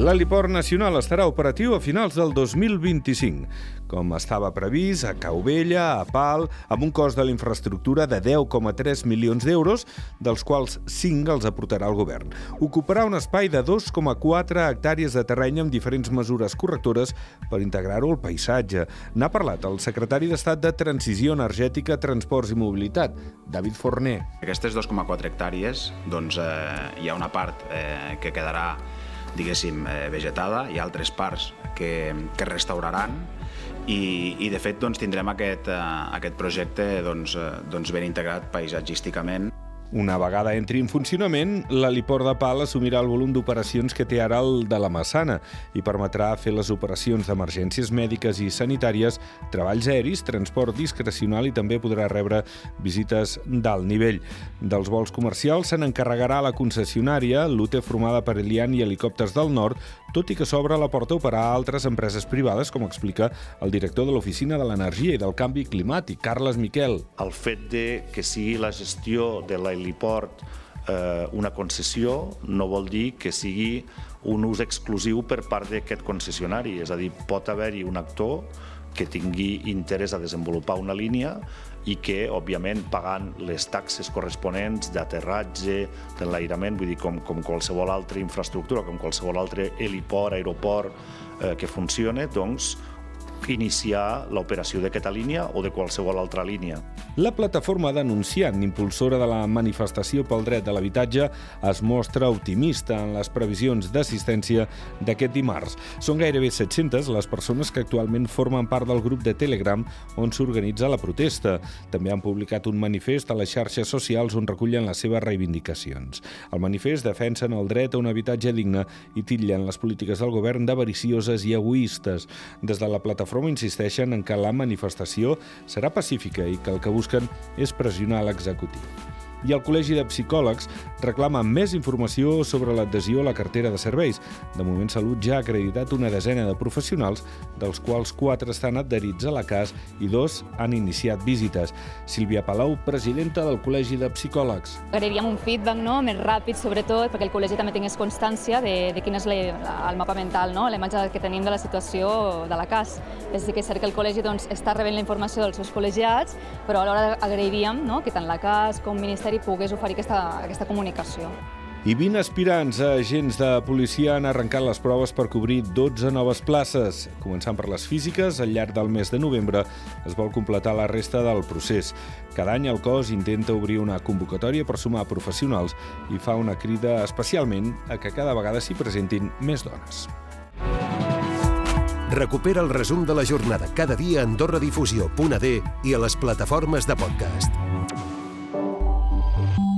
L'heliport nacional estarà operatiu a finals del 2025, com estava previst a Caubella, a Pal, amb un cost de la infraestructura de 10,3 milions d'euros, dels quals 5 els aportarà el govern. Ocuparà un espai de 2,4 hectàrees de terreny amb diferents mesures correctores per integrar-ho al paisatge. N'ha parlat el secretari d'Estat de Transició Energètica, Transports i Mobilitat, David Forner. Aquestes 2,4 hectàrees, doncs, eh, hi ha una part eh, que quedarà diguéssim, eh, vegetada, hi ha altres parts que, que restauraran. I, i de fet doncs, tindrem aquest, eh, aquest projecte doncs, eh, doncs ben integrat paisatgísticament una vegada entri en funcionament, l'heliport de Pal assumirà el volum d'operacions que té ara el de la Massana i permetrà fer les operacions d'emergències mèdiques i sanitàries, treballs aeris, transport discrecional i també podrà rebre visites d'alt nivell. Dels vols comercials se n'encarregarà la concessionària, l'UTE formada per Elian i Helicòpters del Nord, tot i que s'obre la porta a operar a altres empreses privades, com explica el director de l'Oficina de l'Energia i del Canvi Climàtic, Carles Miquel. El fet de que sigui la gestió de l'heliport eh, una concessió no vol dir que sigui un ús exclusiu per part d'aquest concessionari, és a dir, pot haver-hi un actor que tingui interès a desenvolupar una línia i que, òbviament, pagant les taxes corresponents d'aterratge, d'enlairament, vull dir, com, com qualsevol altra infraestructura, com qualsevol altre heliport, aeroport eh, que funcione, doncs iniciar l'operació d'aquesta línia o de qualsevol altra línia. La plataforma denunciant, impulsora de la manifestació pel dret de l'habitatge, es mostra optimista en les previsions d'assistència d'aquest dimarts. Són gairebé 700 les persones que actualment formen part del grup de Telegram on s'organitza la protesta. També han publicat un manifest a les xarxes socials on recullen les seves reivindicacions. El manifest defensen el dret a un habitatge digne i titllen les polítiques del govern d'avaricioses i egoistes. Des de la plataforma insisteixen en que la manifestació serà pacífica i que el que busquen és pressionar l'executiu i el Col·legi de Psicòlegs reclama més informació sobre l'adhesió a la cartera de serveis. De moment, Salut ja ha acreditat una desena de professionals, dels quals quatre estan adherits a la CAS i dos han iniciat visites. Sílvia Palau, presidenta del Col·legi de Psicòlegs. Agrairíem un feedback no? més ràpid, sobretot, perquè el col·legi també tingués constància de, de quin és la, el mapa mental, no? la imatge que tenim de la situació de la CAS. És dir, que és cert que el col·legi doncs, està rebent la informació dels seus col·legiats, però alhora agrairíem no? que tant la CAS com el Ministeri Ministeri pogués oferir aquesta, aquesta comunicació. I 20 aspirants a agents de policia han arrencat les proves per cobrir 12 noves places. Començant per les físiques, al llarg del mes de novembre es vol completar la resta del procés. Cada any el cos intenta obrir una convocatòria per sumar professionals i fa una crida especialment a que cada vegada s'hi presentin més dones. Recupera el resum de la jornada cada dia a AndorraDifusió.d i a les plataformes de podcast. Thank you.